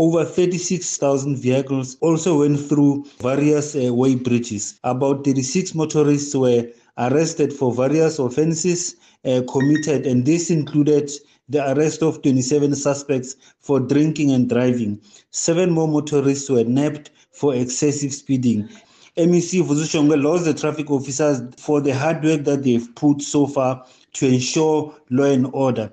over 36,000 vehicles also went through various uh, weighbridges. About 36 motorists were arrested for various offences uh, committed, and this included the arrest of 27 suspects for drinking and driving. Seven more motorists were nabbed for excessive speeding. MEC Vusi Shongwe lost the traffic officers for the hard work that they've put so far to ensure law and order.